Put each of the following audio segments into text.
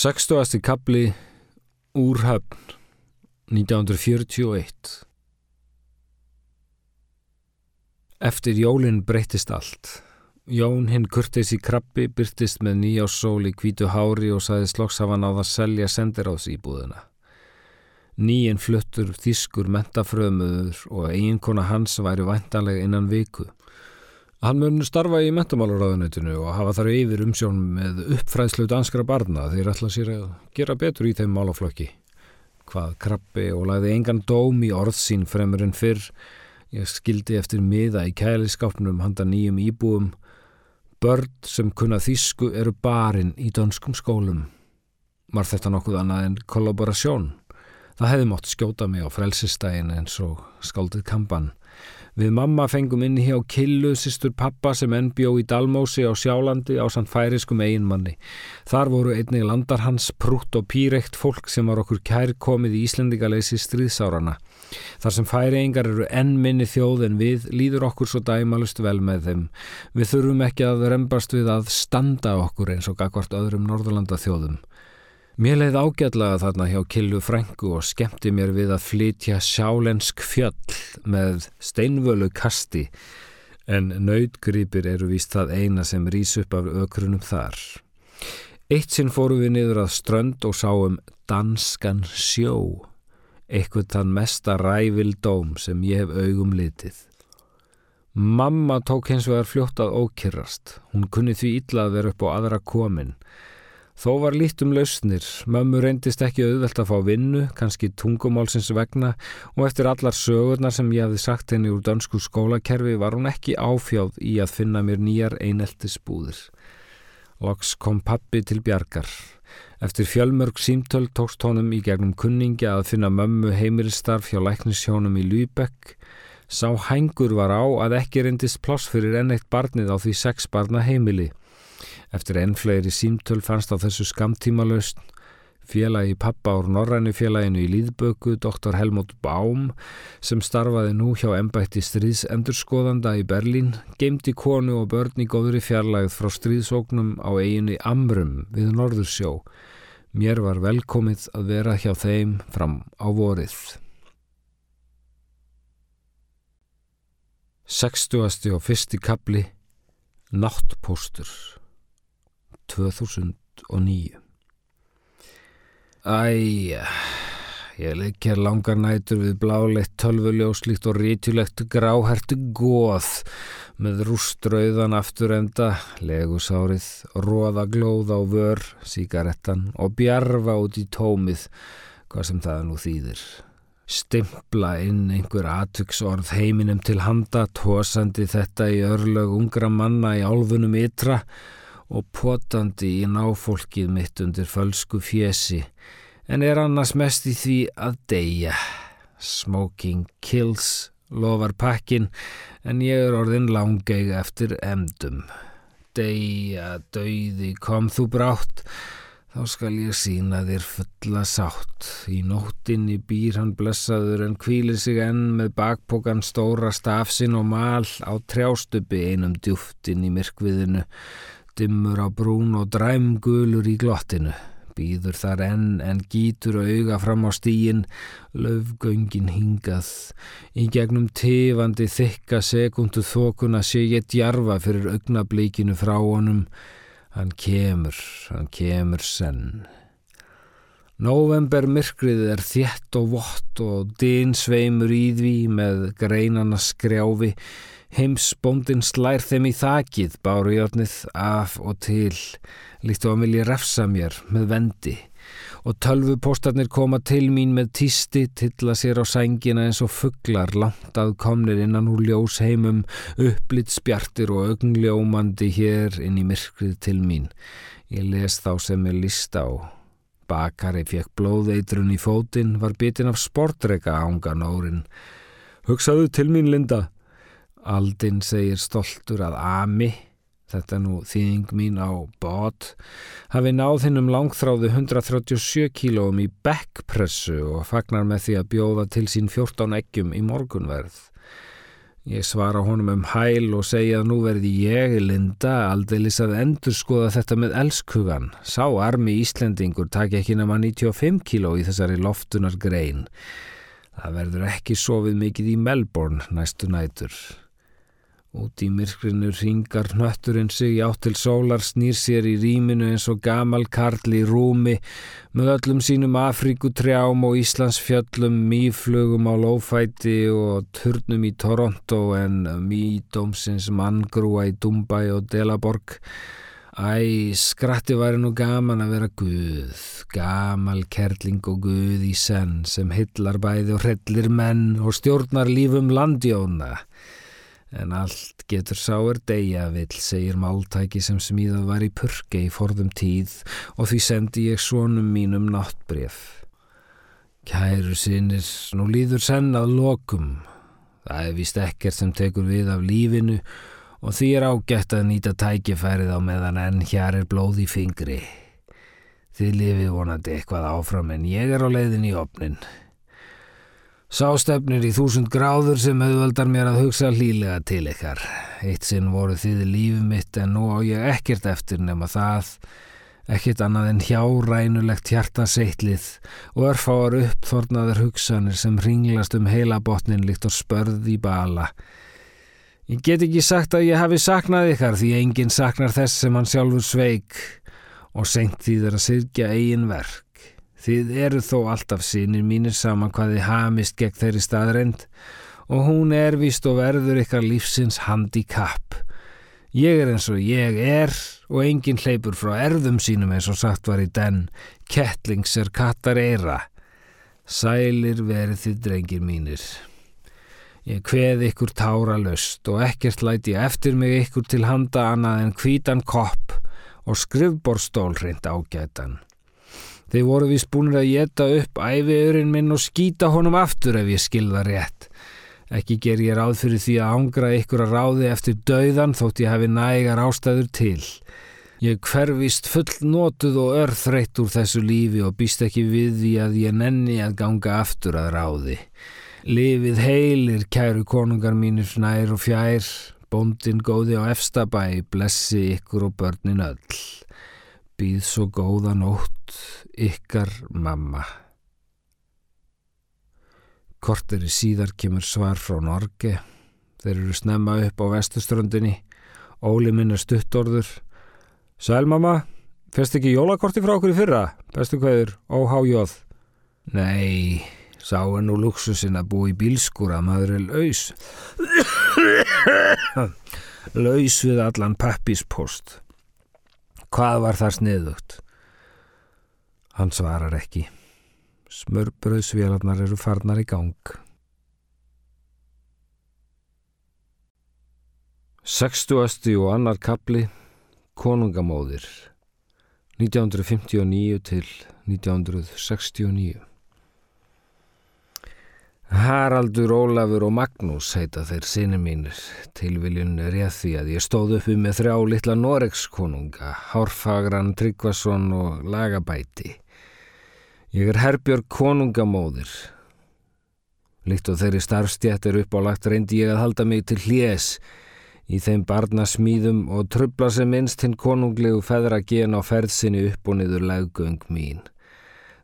60. kapli úr höfn 1941 Eftir jólinn breytist allt. Jón hinn kurtis í krabbi byrtist með nýjássól í kvítu hári og saði sloks hafa náða að selja sendiráðs íbúðuna. Nýjinn fluttur þýskur mentafröðmuður og eiginkona hans væri væntalega innan viku. Hann mun starfa í mentamálaráðunetinu og hafa þar yfir umsjón með uppfræðslu danskra barna þeir ætla sér að gera betur í þeim málaflokki. Hvað krabbi og lagði engan dóm í orð sín fremur en fyrr. Ég skildi eftir miða í kæliskapnum handa nýjum íbúum. Börn sem kunna þýsku eru barinn í danskum skólum. Var þetta nokkuð annað en kollaborasjón? Það hefði mótt skjóta mig á frelsistægin eins og skaldið kampan. Við mamma fengum inn hjá Killu, sýstur pappa sem enn bjó í Dalmósi á Sjálandi á sann færiskum eiginmanni. Þar voru einnig landar hans prútt og pírekt fólk sem var okkur kær komið í Íslendikaleysi stríðsárana. Þar sem færiengar eru enn minni þjóð en við líður okkur svo dæmalust vel með þeim. Við þurfum ekki að rembast við að standa okkur eins og akkvart öðrum Norðurlanda þjóðum. Mér leið ágætlaða þarna hjá Killu Frængu og skemmti mér við að flytja sjálensk fjöll með steinvölu kasti en nautgripir eru víst það eina sem rýs upp af ökrunum þar. Eitt sinn fóru við niður að strönd og sáum danskan sjó, eitthvað þann mesta rævildóm sem ég hef augum litið. Mamma tók hins vegar fljótt að ókyrrast, hún kunni því illa að vera upp á aðra komin, Þó var lít um lausnir, mömmu reyndist ekki auðvelt að fá vinnu, kannski tungumálsins vegna og eftir allar sögurnar sem ég hafði sagt henni úr dansku skólakerfi var hún ekki áfjáð í að finna mér nýjar eineltisbúðir. Loks kom pappi til bjargar. Eftir fjölmörg símtöld tókst honum í gegnum kunningi að finna mömmu heimilistarf hjá læknishjónum í Lübeck. Sá hængur var á að ekki reyndist ploss fyrir enneitt barnið á því sex barna heimili. Eftir ennflegri símtöl fannst á þessu skamtíma laust félagi pappa úr Norrænu félaginu í Líðböku, doktor Helmut Baum, sem starfaði nú hjá ennbætti stríðsendurskoðanda í Berlín, geimdi konu og börn í góðri fjarlægð frá stríðsóknum á eiginu Amrum við Norðursjó. Mér var velkomið að vera hjá þeim fram á vorið. 60. og fyrsti kapli Náttpóstur 2009 Æja, ég leikjar langar nætur við blálegt tölvuljóslíkt og rítjulegt gráhertu góð með rústrauðan afturenda, legusárið, róðaglóð á vör, síkarettan og bjarfa út í tómið, hvað sem það nú þýðir. Stimpla inn einhver atvöksorð heiminum til handa, tósandi þetta í örlög ungra manna í álfunum ytra, og potandi í náfólkið mitt undir fölsku fjesi en er annars mest í því að deyja. Smoking kills, lofar pakkin, en ég er orðin langeg eftir emdum. Deyja, dauði, kom þú brátt, þá skal ég sína þér fulla sátt. Í nóttinni býr hann blessaður en kvílir sig enn með bakpokan stóra stafsin og mal á trjástupi einum djúftin í myrkviðinu dimmur á brún og dræmgulur í glottinu. Býður þar enn en gítur auga fram á stíin, löfgöngin hingað. Í gegnum tifandi þykka sekundu þokuna sé ég djarfa fyrir augnablíkinu frá honum. Hann kemur, hann kemur senn. November myrkrið er þjett og vott og din sveimur í því með greinana skrjáfi Heimsbóndin slær þeim í þakið, báru jórnið af og til, líkt og að vilja refsa mér með vendi. Og tölvupóstarnir koma til mín með týsti, tilla sér á sængina eins og fugglar langt að komnir innan úr ljósheimum, upplitt spjartir og augnljómandi hér inn í myrkrið til mín. Ég les þá sem ég líst á. Bakari fekk blóðeitrun í fótinn, var bitin af sportreika ángan órin. Hugsaðu til mín, Linda. Aldinn segir stoltur að Ami, þetta nú þýðing mín á bot, hafi náð hinn um langþráðu 137 kílóum í backpressu og fagnar með því að bjóða til sín 14 eggjum í morgunverð. Ég svara honum um hæl og segja að nú verði ég, Linda, aldeilis að endur skoða þetta með elskugan. Sá armi Íslendingur takk ekki nema 95 kíló í þessari loftunar grein. Það verður ekki sofið mikið í Melbourne næstu nætur. Út í myrkrinu ringar hnötturinn sig átt til sólar snýr sér í rýminu eins og gamal karl í rúmi með öllum sínum Afríkutrjám og Íslands fjöllum, mýflugum á lófæti og turnum í Toronto en mýdómsins manngrúa í Dubai og Delaborg. Æ, skratti væri nú gaman að vera Guð, gamal kerling og Guð í senn sem hillar bæði og hrellir menn og stjórnar lífum landjóna. En allt getur sáir degja vill, segir máltæki sem smíðað var í purke í forðum tíð og því sendi ég svonum mínum náttbref. Kæru sinir, nú líður senn að lokum. Það er vist ekkert sem tekur við af lífinu og því er ágætt að nýta tækifærið á meðan enn hér er blóð í fingri. Þið lifið vonandi eitthvað áfram en ég er á leiðin í opnin. Sástefnir í þúsund gráður sem auðvöldar mér að hugsa hlýlega til ykkar. Eitt sinn voru þið lífið mitt en nú á ég ekkert eftir nema það, ekkert annað en hjárænulegt hjartaseitlið og örfáar uppþornaður hugsanir sem ringlast um heila botnin líkt og spörð í bala. Ég get ekki sagt að ég hafi saknað ykkar því enginn saknar þess sem hann sjálfur sveik og senkt því þeirra sirkja eigin verk. Þið eru þó alltaf sínir mínir saman hvað þið hamist gegn þeirri staðreind og hún er vist og verður ykkar lífsins handikapp. Ég er eins og ég er og enginn hleypur frá erðum sínum eins og sagt var í den, kettlings er kattar eira. Sælir verið þið drengir mínir. Ég kveð ykkur tára löst og ekkert læti eftir mig ykkur til handa annað en kvítan kopp og skrifborstól reynd ágætan. Þeir voru vist búinir að geta upp æfiurinn minn og skýta honum aftur ef ég skilða rétt. Ekki ger ég ráð fyrir því að ángra ykkur að ráði eftir dauðan þótt ég hefi nægar ástæður til. Ég hverfist full notuð og örþreytt úr þessu lífi og býst ekki við því að ég nenni að ganga aftur að ráði. Livið heilir, kæru konungar mínir nær og fjær, bóndin góði á efstabæ, blessi ykkur og börnin öll. Býð svo góða nótt ykkar mamma. Korteri síðar kemur svar frá Norge. Þeir eru snemma upp á vestuströndinni. Óli minn er stuttorður. Sæl mamma, fyrst ekki jólakorti frá okkur í fyrra? Bestu hverður, óhájóð. Nei, sá nú luxusinn að bú í bílskúra, maður er laus. laus við allan pappispost. Hvað var það sniðugt? Hann svarar ekki. Smörbröðsvélarnar eru farnar í gang. 60. og annar kapli Konungamóðir 1959 til 1969 Haraldur, Ólafur og Magnús heita þeir sinni mínir. Tilviljun er ég því að ég stóð uppi með þrjá litla Noregskonunga, Hárfagran, Tryggvason og Lagabæti. Ég er Herbjörg konungamóðir. Líkt og þeirri starfstjætt er uppálagt reyndi ég að halda mig til hljés í þeim barnasmýðum og trubla sem minnst hinn konunglegu feðra gen á ferðsinni upp og niður laggöng mín.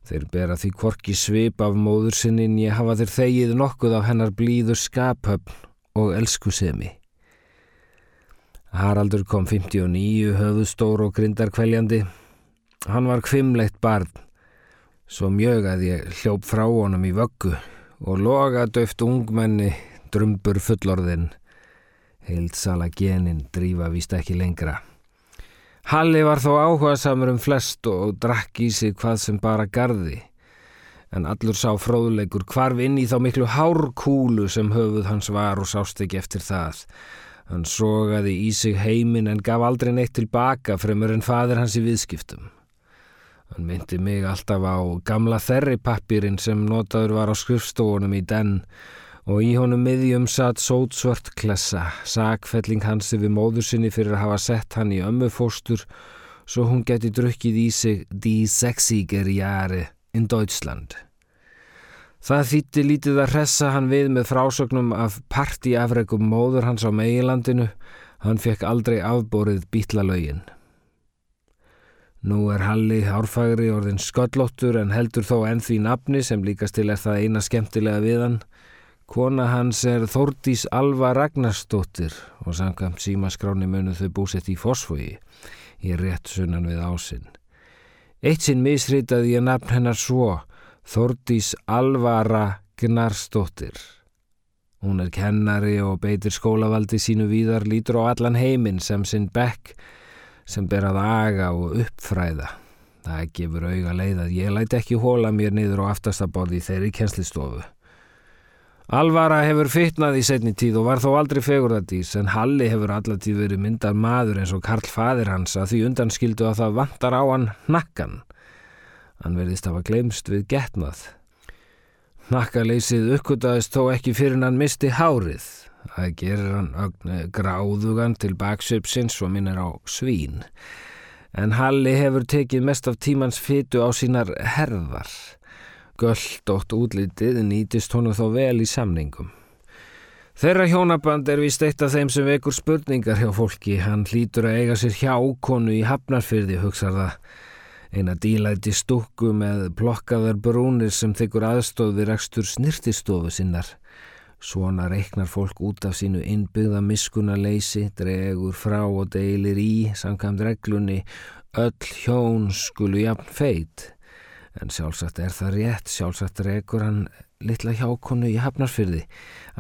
Þeir bera því kvorki svip af móður sinni en ég hafa þeir þegið nokkuð af hennar blíður skaphöfn og elskusemi. Haraldur kom 59, höfustór og grindarkvæljandi. Hann var kvimleitt barn, svo mjög að ég hljóp frá honum í vöggu og loga döft ungmenni, drumbur fullorðin. Heilsala genin drífa vist ekki lengra. Halli var þó áhuga samur um flest og drakk í sig hvað sem bara gardi. En allur sá fróðleikur hvarf inn í þá miklu hárkúlu sem höfuð hans var og sást ekki eftir það. Hann sogaði í sig heiminn en gaf aldrei neitt tilbaka fremur en fadir hans í viðskiptum. Hann myndi mig alltaf á gamla þerripappirinn sem notaður var á skrifstofunum í den og í honum miðjum satt sótsvört klessa, sakfelling hans yfir móður sinni fyrir að hafa sett hann í ömmufóstur svo hún geti drukkið í sig Die Sexiger Jahre in Deutschland. Það þýtti lítið að hressa hann við með frásögnum af partíafregum móður hans á meilandinu. Hann fekk aldrei afbórið bítlalögin. Nú er Halli árfagri orðin sköllóttur en heldur þó ennþví nafni sem líkast til er það eina skemmtilega við hann. Kona hans er Þórdís Alva Ragnarstóttir og samkvæmt símaskráni munu þau búsett í fosfogi. Ég rétt sunnan við ásinn. Eitt sinn misritaði ég nafn hennar svo Þórdís Alvara Gnarstóttir. Hún er kennari og beitir skólavaldi sínu víðar lítur á allan heiminn sem sinn bekk sem ber að aga og uppfræða. Það gefur auga leið að ég læti ekki hóla mér niður á aftastaborði þeirri kennslistofu. Alvara hefur fytnað í setni tíð og var þó aldrei fegurðardís en Halli hefur allatíð verið myndar maður eins og Karl fadir hans að því undanskildu að það vantar á hann nakkan. Hann verðist hafa glemst við getnað. Nakkaleysið uppkvitaðist þó ekki fyrir hann misti hárið. Það gerir hann gráðugan til baksöpsins og minnir á svín. En Halli hefur tekið mest af tímans fytu á sínar herðar. Gölldótt útlitið nýtist honum þó vel í samningum. Þeirra hjónaband er vist eitt af þeim sem vekur spurningar hjá fólki. Hann hlýtur að eiga sér hjá konu í hafnarfyrði, hugsar það eina dílæti stúkku með plokkaðar brúnir sem þykkur aðstóð við rekstur snirtistofu sinnar. Svona reiknar fólk út af sínu innbyggða miskunarleysi, dregur frá og deilir í, samkvæmt reglunni, öll hjón skulu jafn feit. En sjálfsagt er það rétt, sjálfsagt rekur hann litla hjákonu í Hafnarsfyrði,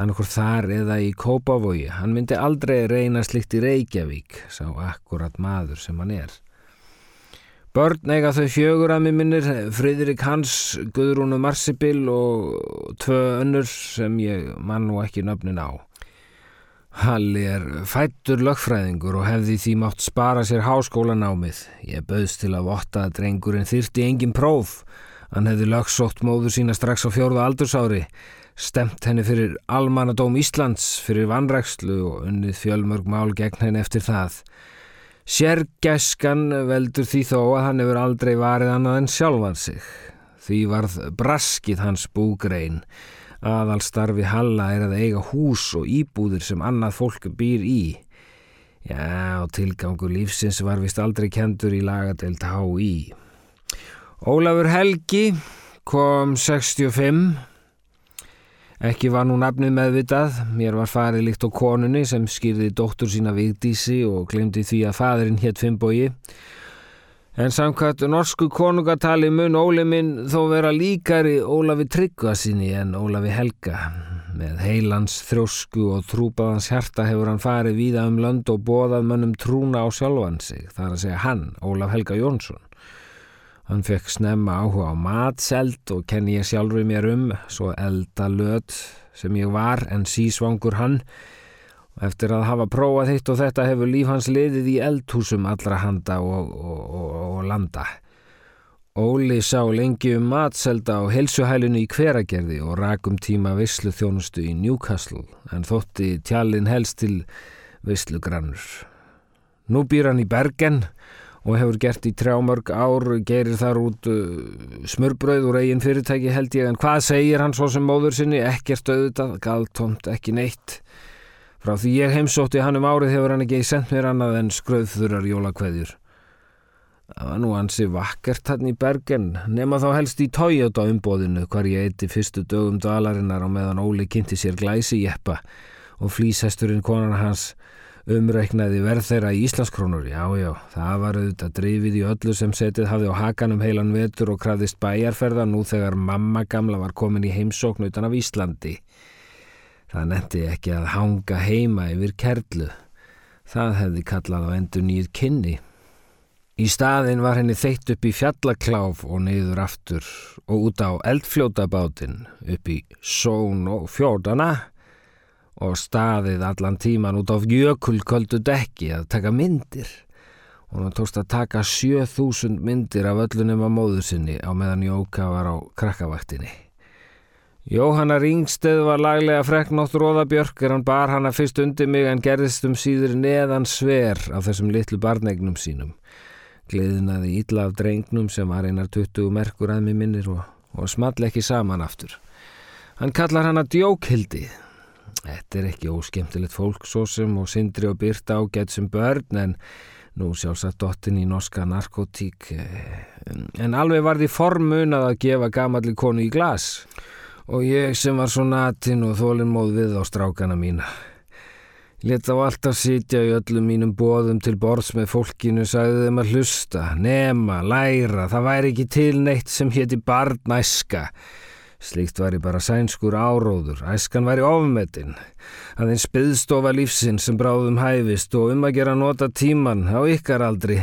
annarkur þar eða í Kópavogi. Hann myndi aldrei reyna slikt í Reykjavík, sá akkurat maður sem hann er. Börn eiga þau fjögur að mér minnir, Fridrik Hans, Guðrúnu Marsibil og tvö önnur sem ég mann og ekki nöfnin á. Halli er fættur lögfræðingur og hefði því mátt spara sér háskólanámið. Ég bauðst til að votta að drengurinn þyrti engin próf. Hann hefði lögsótt móður sína strax á fjórða aldursári, stemt henni fyrir Almanadóm Íslands fyrir vanrækslu og unnið fjölmörg mál gegn henni eftir það. Sérgæskan veldur því þó að hann hefur aldrei varið annað en sjálfan sig. Því varð braskið hans búgrein. Aðal starfi Halla er að eiga hús og íbúðir sem annað fólk býr í. Já, tilgangu lífsins var vist aldrei kendur í lagadelt H.I. Ólafur Helgi kom 65 Ekki var nú nafnið meðvitað, mér var farið líkt á konunni sem skýrði dóttur sína Vigdísi og glemdi því að fadurinn hétt Finnbói. En samkvæmt norsku konungatali mun Óli minn þó vera líkari Ólafi Tryggvasinni en Ólafi Helga. Með heilans þrósku og trúpaðans hjarta hefur hann farið víða um lönd og bóðað mönnum trúna á sjálfan sig, þar að segja hann, Ólaf Helga Jónsson. Hann fekk snemma áhuga á matseld og kenni ég sjálfur mér um, svo eldalöð sem ég var en sísvangur hann. Eftir að hafa prófað hitt og þetta hefur líf hans liðið í eldhúsum allra handa og, og, og, og landa. Óli sá lengi um matselda á helsuhælinu í hveragerði og rakum tíma visslu þjónustu í Newcastle en þótti tjallin helst til visslugrannur. Nú býr hann í Bergen og hefur gert í trjámörg ár, gerir þar út uh, smurbröð úr eigin fyrirtæki held ég, en hvað segir hann svo sem móður sinni? Ekkert auðvitað, galtómt, ekki neitt. Frá því ég heimsótti hann um árið hefur hann ekki sendt mér annað en skröðþurar jólakveðjur. Það var nú hansi vakkert hann í bergen, nema þá helst í Toyota umbóðinu hvar ég eitti fyrstu dögum dalarinnar á meðan Óli kynnti sér glæsi jeppa og flýsesturinn konan hans umreiknaði verð þeirra í Íslandskrónur, já, já, það var auðvitað drifið í öllu sem setið hafði á hakanum heilan vetur og krafðist bæjarferða nú þegar mamma gamla var komin í heimsókn utan af Íslandi. Það netti ekki að hanga heima yfir kerlu. Það hefði kallað á endur nýð kynni. Í staðin var henni þeitt upp í fjallakláf og neyður aftur og út á eldfljótabátin upp í són og fjórdana og staðið allan tíman út á jökulköldu dekki að taka myndir og hann tókst að taka 7000 myndir af öllunum á móður sinni á meðan Jóka var á krakkavaktinni. Jóhanna Ringsteð var laglega freknótt Róðabjörg er hann bar hana fyrst undir mig en gerðist um síður neðan sver af þessum litlu barnegnum sínum. Gleðinaði ítla af drengnum sem var einar 20 merkur að mig minnir og, og small ekki saman aftur. Hann kallar hana djókhildi. Þetta er ekki óskemtilegt fólk svo sem og sindri og byrta ágætt sem börn en nú sjálfsagt dottin í norska narkotík. En alveg var því formunað að gefa gamalli konu í glas og ég sem var svo natin og þólinn móð við á strákana mína. Leta á alltaf sitja í öllum mínum bóðum til borðs með fólkinu, sagði þeim að hlusta, nema, læra, það væri ekki til neitt sem hétti barnæska. Slíkt væri bara sænskur áróður, æskan væri ofmetinn, aðeins byðstofa lífsinn sem bráðum hæfist og um að gera nota tíman á ykkar aldri.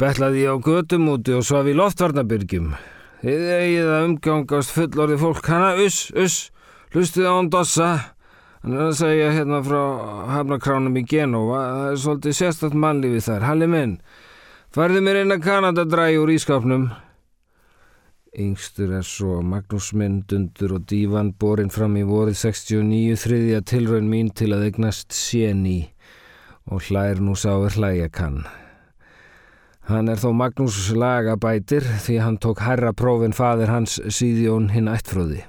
Bellaði ég á götumúti og svaf í loftvarnabyrgjum. Þið eigið að umgangast fullorði fólk, hana, uss, uss, hlustið á hann dossa. Hann er að segja hérna frá hafnakránum í Genova, það er svolítið sérstatt mannlífið þar. Halli minn, farði mér inn að Kanada drægi úr ískapnum. Yngstur er svo Magnús Myndundur og Dívan borin fram í vorið 69 þriðja tilraun mín til að egnast séni og hlær nú sáir hlæja kann. Hann er þó Magnús lagabætir því hann tók herra prófin fadir hans síðjón hinn ættfröði.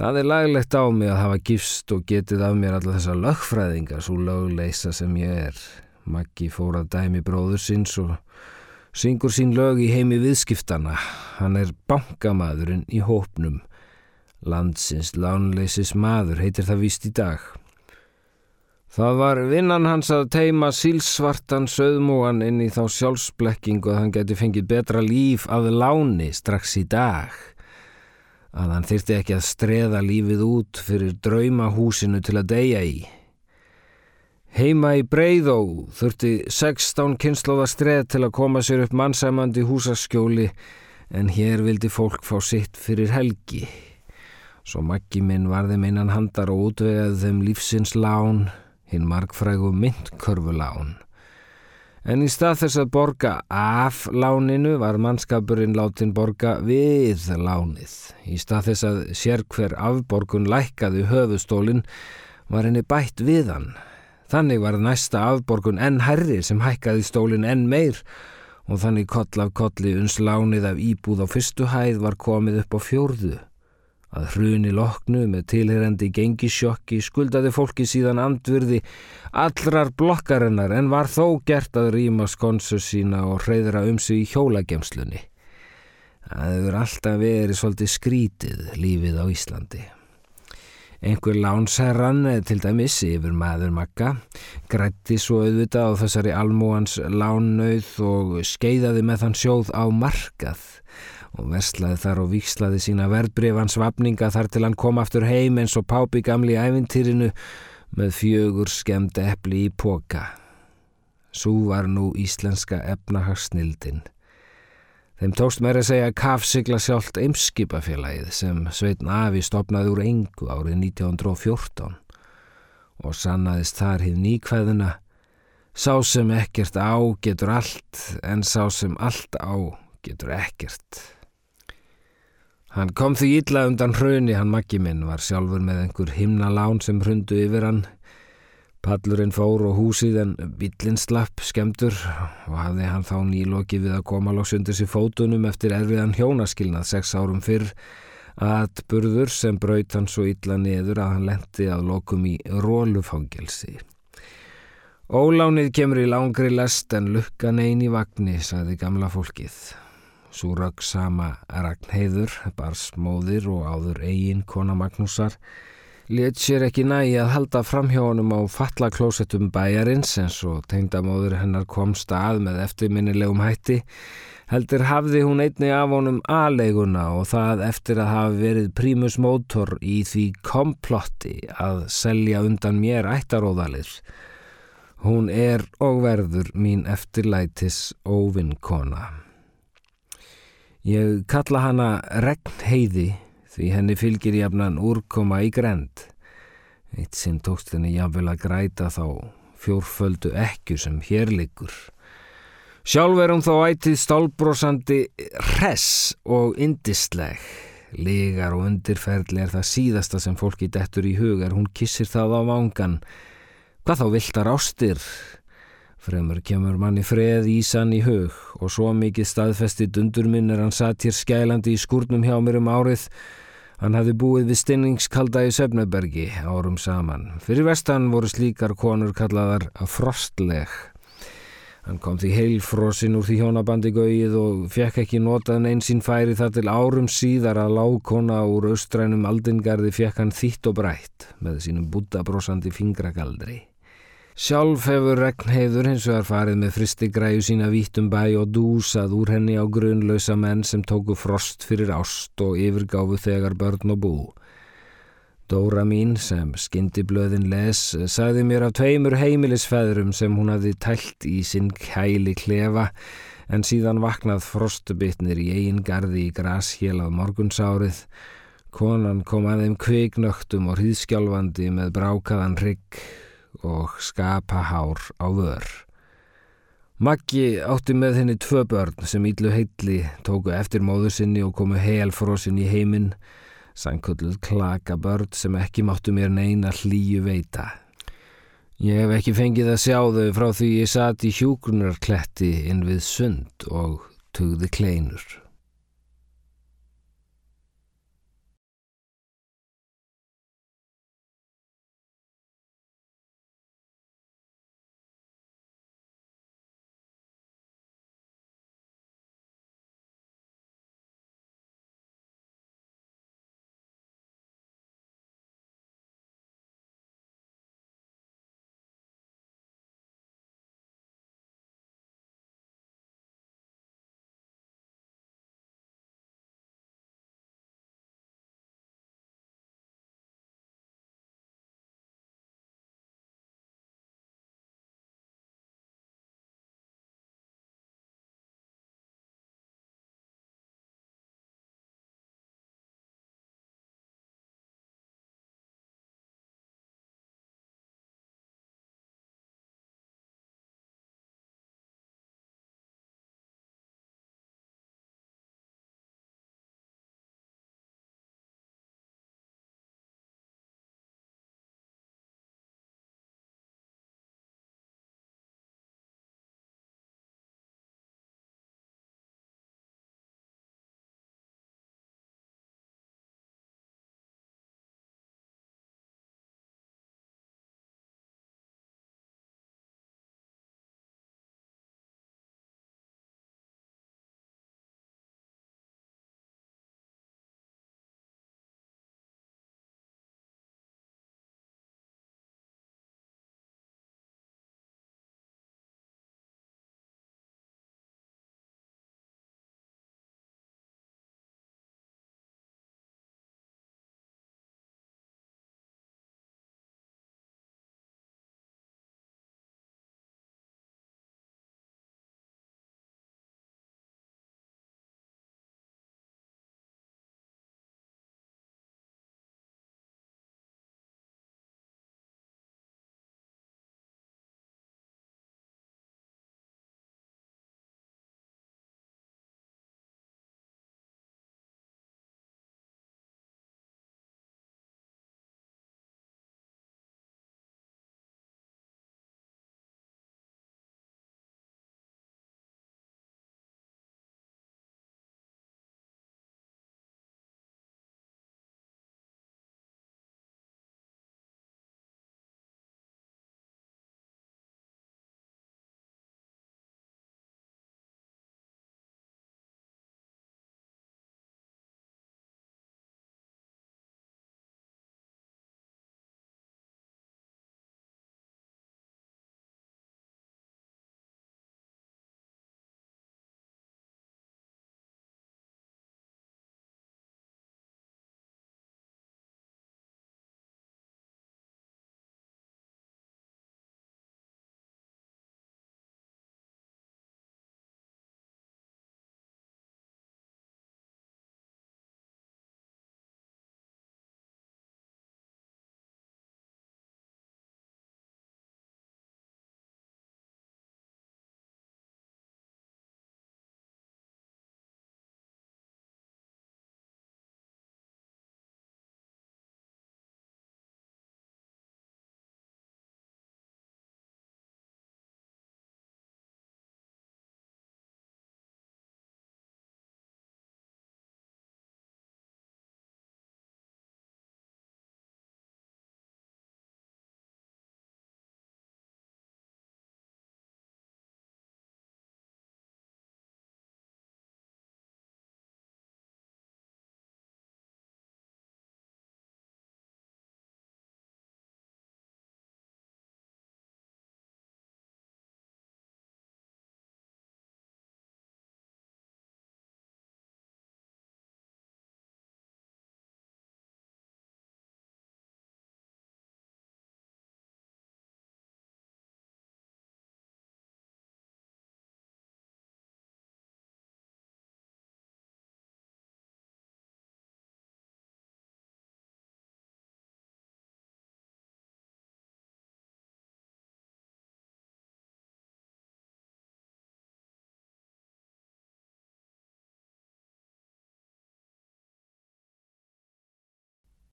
Það er laglegt á mig að hafa gifst og getið af mér alla þessa lögfræðinga svo lögleisa sem ég er. Maggi fór að dæmi bróður síns og syngur sín lög í heimi viðskiptana. Hann er bankamadurinn í hópnum. Landsins lánleisis maður heitir það vist í dag. Það var vinnan hans að teima sílsvartan söðmúan inn í þá sjálfsblekkingu að hann geti fengið betra líf að láni strax í dag að hann þyrti ekki að streða lífið út fyrir draumahúsinu til að deyja í. Heima í Breiðó þurfti 16 kynnslóða streð til að koma sér upp mannsæmandi húsaskjóli en hér vildi fólk fá sitt fyrir helgi. Svo maggi minn varði minnan handar og útvegaði þeim lífsins lán, hinn markfrægu myndkörfulán. En í stað þess að borga af láninu var mannskapurinn látin borga við lánið. Í stað þess að sérkver afborgun lækkaði höfustólinn var henni bætt við hann. Þannig var næsta afborgun enn herri sem hækkaði stólinn enn meir og þannig koll af kolli uns lánið af íbúð á fyrstu hæð var komið upp á fjórðu. Að hruni loknu með tilherandi gengisjokki skuldaði fólki síðan andvirði allrar blokkarinnar en var þó gert að rýma skonsu sína og hreyðra um sig í hjólagemslunni. Það hefur alltaf verið svolítið skrítið lífið á Íslandi. Einhver lánsherran, til dæmis yfir maður makka, grætti svo auðvitað á þessari almúans lánnauð og skeiðaði með þann sjóð á markað og verslaði þar og vikslaði sína verðbrifans vapninga þar til hann kom aftur heim eins og pápi gamli ævintýrinu með fjögur skemmt eppli í póka. Sú var nú íslenska efnahagsnildin. Þeim tókst mér að segja kafsigla sjálft eimskipafélagið sem Sveitn Afi stopnaði úr engu árið 1914 og sannaðist þar hinn nýkvæðuna Sá sem ekkert á getur allt en sá sem allt á getur ekkert. Hann kom því illa undan hrauni, hann makki minn, var sjálfur með einhver himnalán sem hrundu yfir hann. Pallurinn fór og húsið en bílinn slapp skemdur og hafði hann þá nýloki við að koma loks undir sér fótunum eftir erfiðan hjónaskilnað sex árum fyrr að burður sem braut hann svo illa niður að hann lendi að lokum í rólufangelsi. Ólánið kemur í langri lest en lukkan eini vagnni, sagði gamla fólkið. Svo rögg sama Ragnheiður, barsmóðir og áður eigin kona Magnúsar, let sér ekki nægi að halda framhjónum á fallaklósettum bæjarins eins og tengdamóður hennar kom stað með eftirminnilegum hætti, heldur hafði hún einni af honum aðleiguna og það eftir að hafa verið prímusmótor í því komplotti að selja undan mér ættaróðalir. Hún er og verður mín eftirlætis óvinnkona. Ég kalla hana regnheiði því henni fylgir jafnan úrkoma í grend. Eitt sinn tókst henni jafnvel að græta þá fjórföldu ekku sem hér liggur. Sjálf er hún þó ætið stálbrósandi res og indisleg. Legar og undirferðli er það síðasta sem fólki dettur í hugar. Hún kissir það á vangan. Hvað þá viltar ástir? Fremur kemur manni freð ísan í hug og svo mikið staðfesti dundur minn er hann satt hér skælandi í skúrnum hjá mér um árið Hann hafði búið við stinningskalda í Söfnebergi árum saman. Fyrir vestan voru slíkar konur kallaðar frostleg. Hann kom því heilfrosin úr því hjónabandi gauið og fekk ekki notað neins sín færi þar til árum síðar að lágkona úr austrænum aldingarði fekk hann þýtt og brætt með sínum bútabrósandi fingrakaldri. Sjálf hefur regnheiður hins vegar farið með fristigræju sína vítum bæ og dúsað úr henni á grunlausa menn sem tóku frost fyrir ást og yfirgáfu þegar börn og bú. Dóra mín sem skindiblöðin les sagði mér af tveimur heimilisfæðurum sem hún hafði tælt í sinn kæli klefa en síðan vaknað frostubitnir í eigin gardi í grashélað morgunsárið. Konan kom að þeim kveiknöktum og hríðskjálfandi með brákaðan rygg og skapa hár á vör. Maggi átti með henni tvö börn sem íllu heilli tóku eftir móðu sinni og komu helfrósin í heiminn, sankulluð klaka börn sem ekki máttu mér neina hlýju veita. Ég hef ekki fengið að sjá þau frá því ég satt í hjúgrunarkletti inn við sund og tugði kleinur.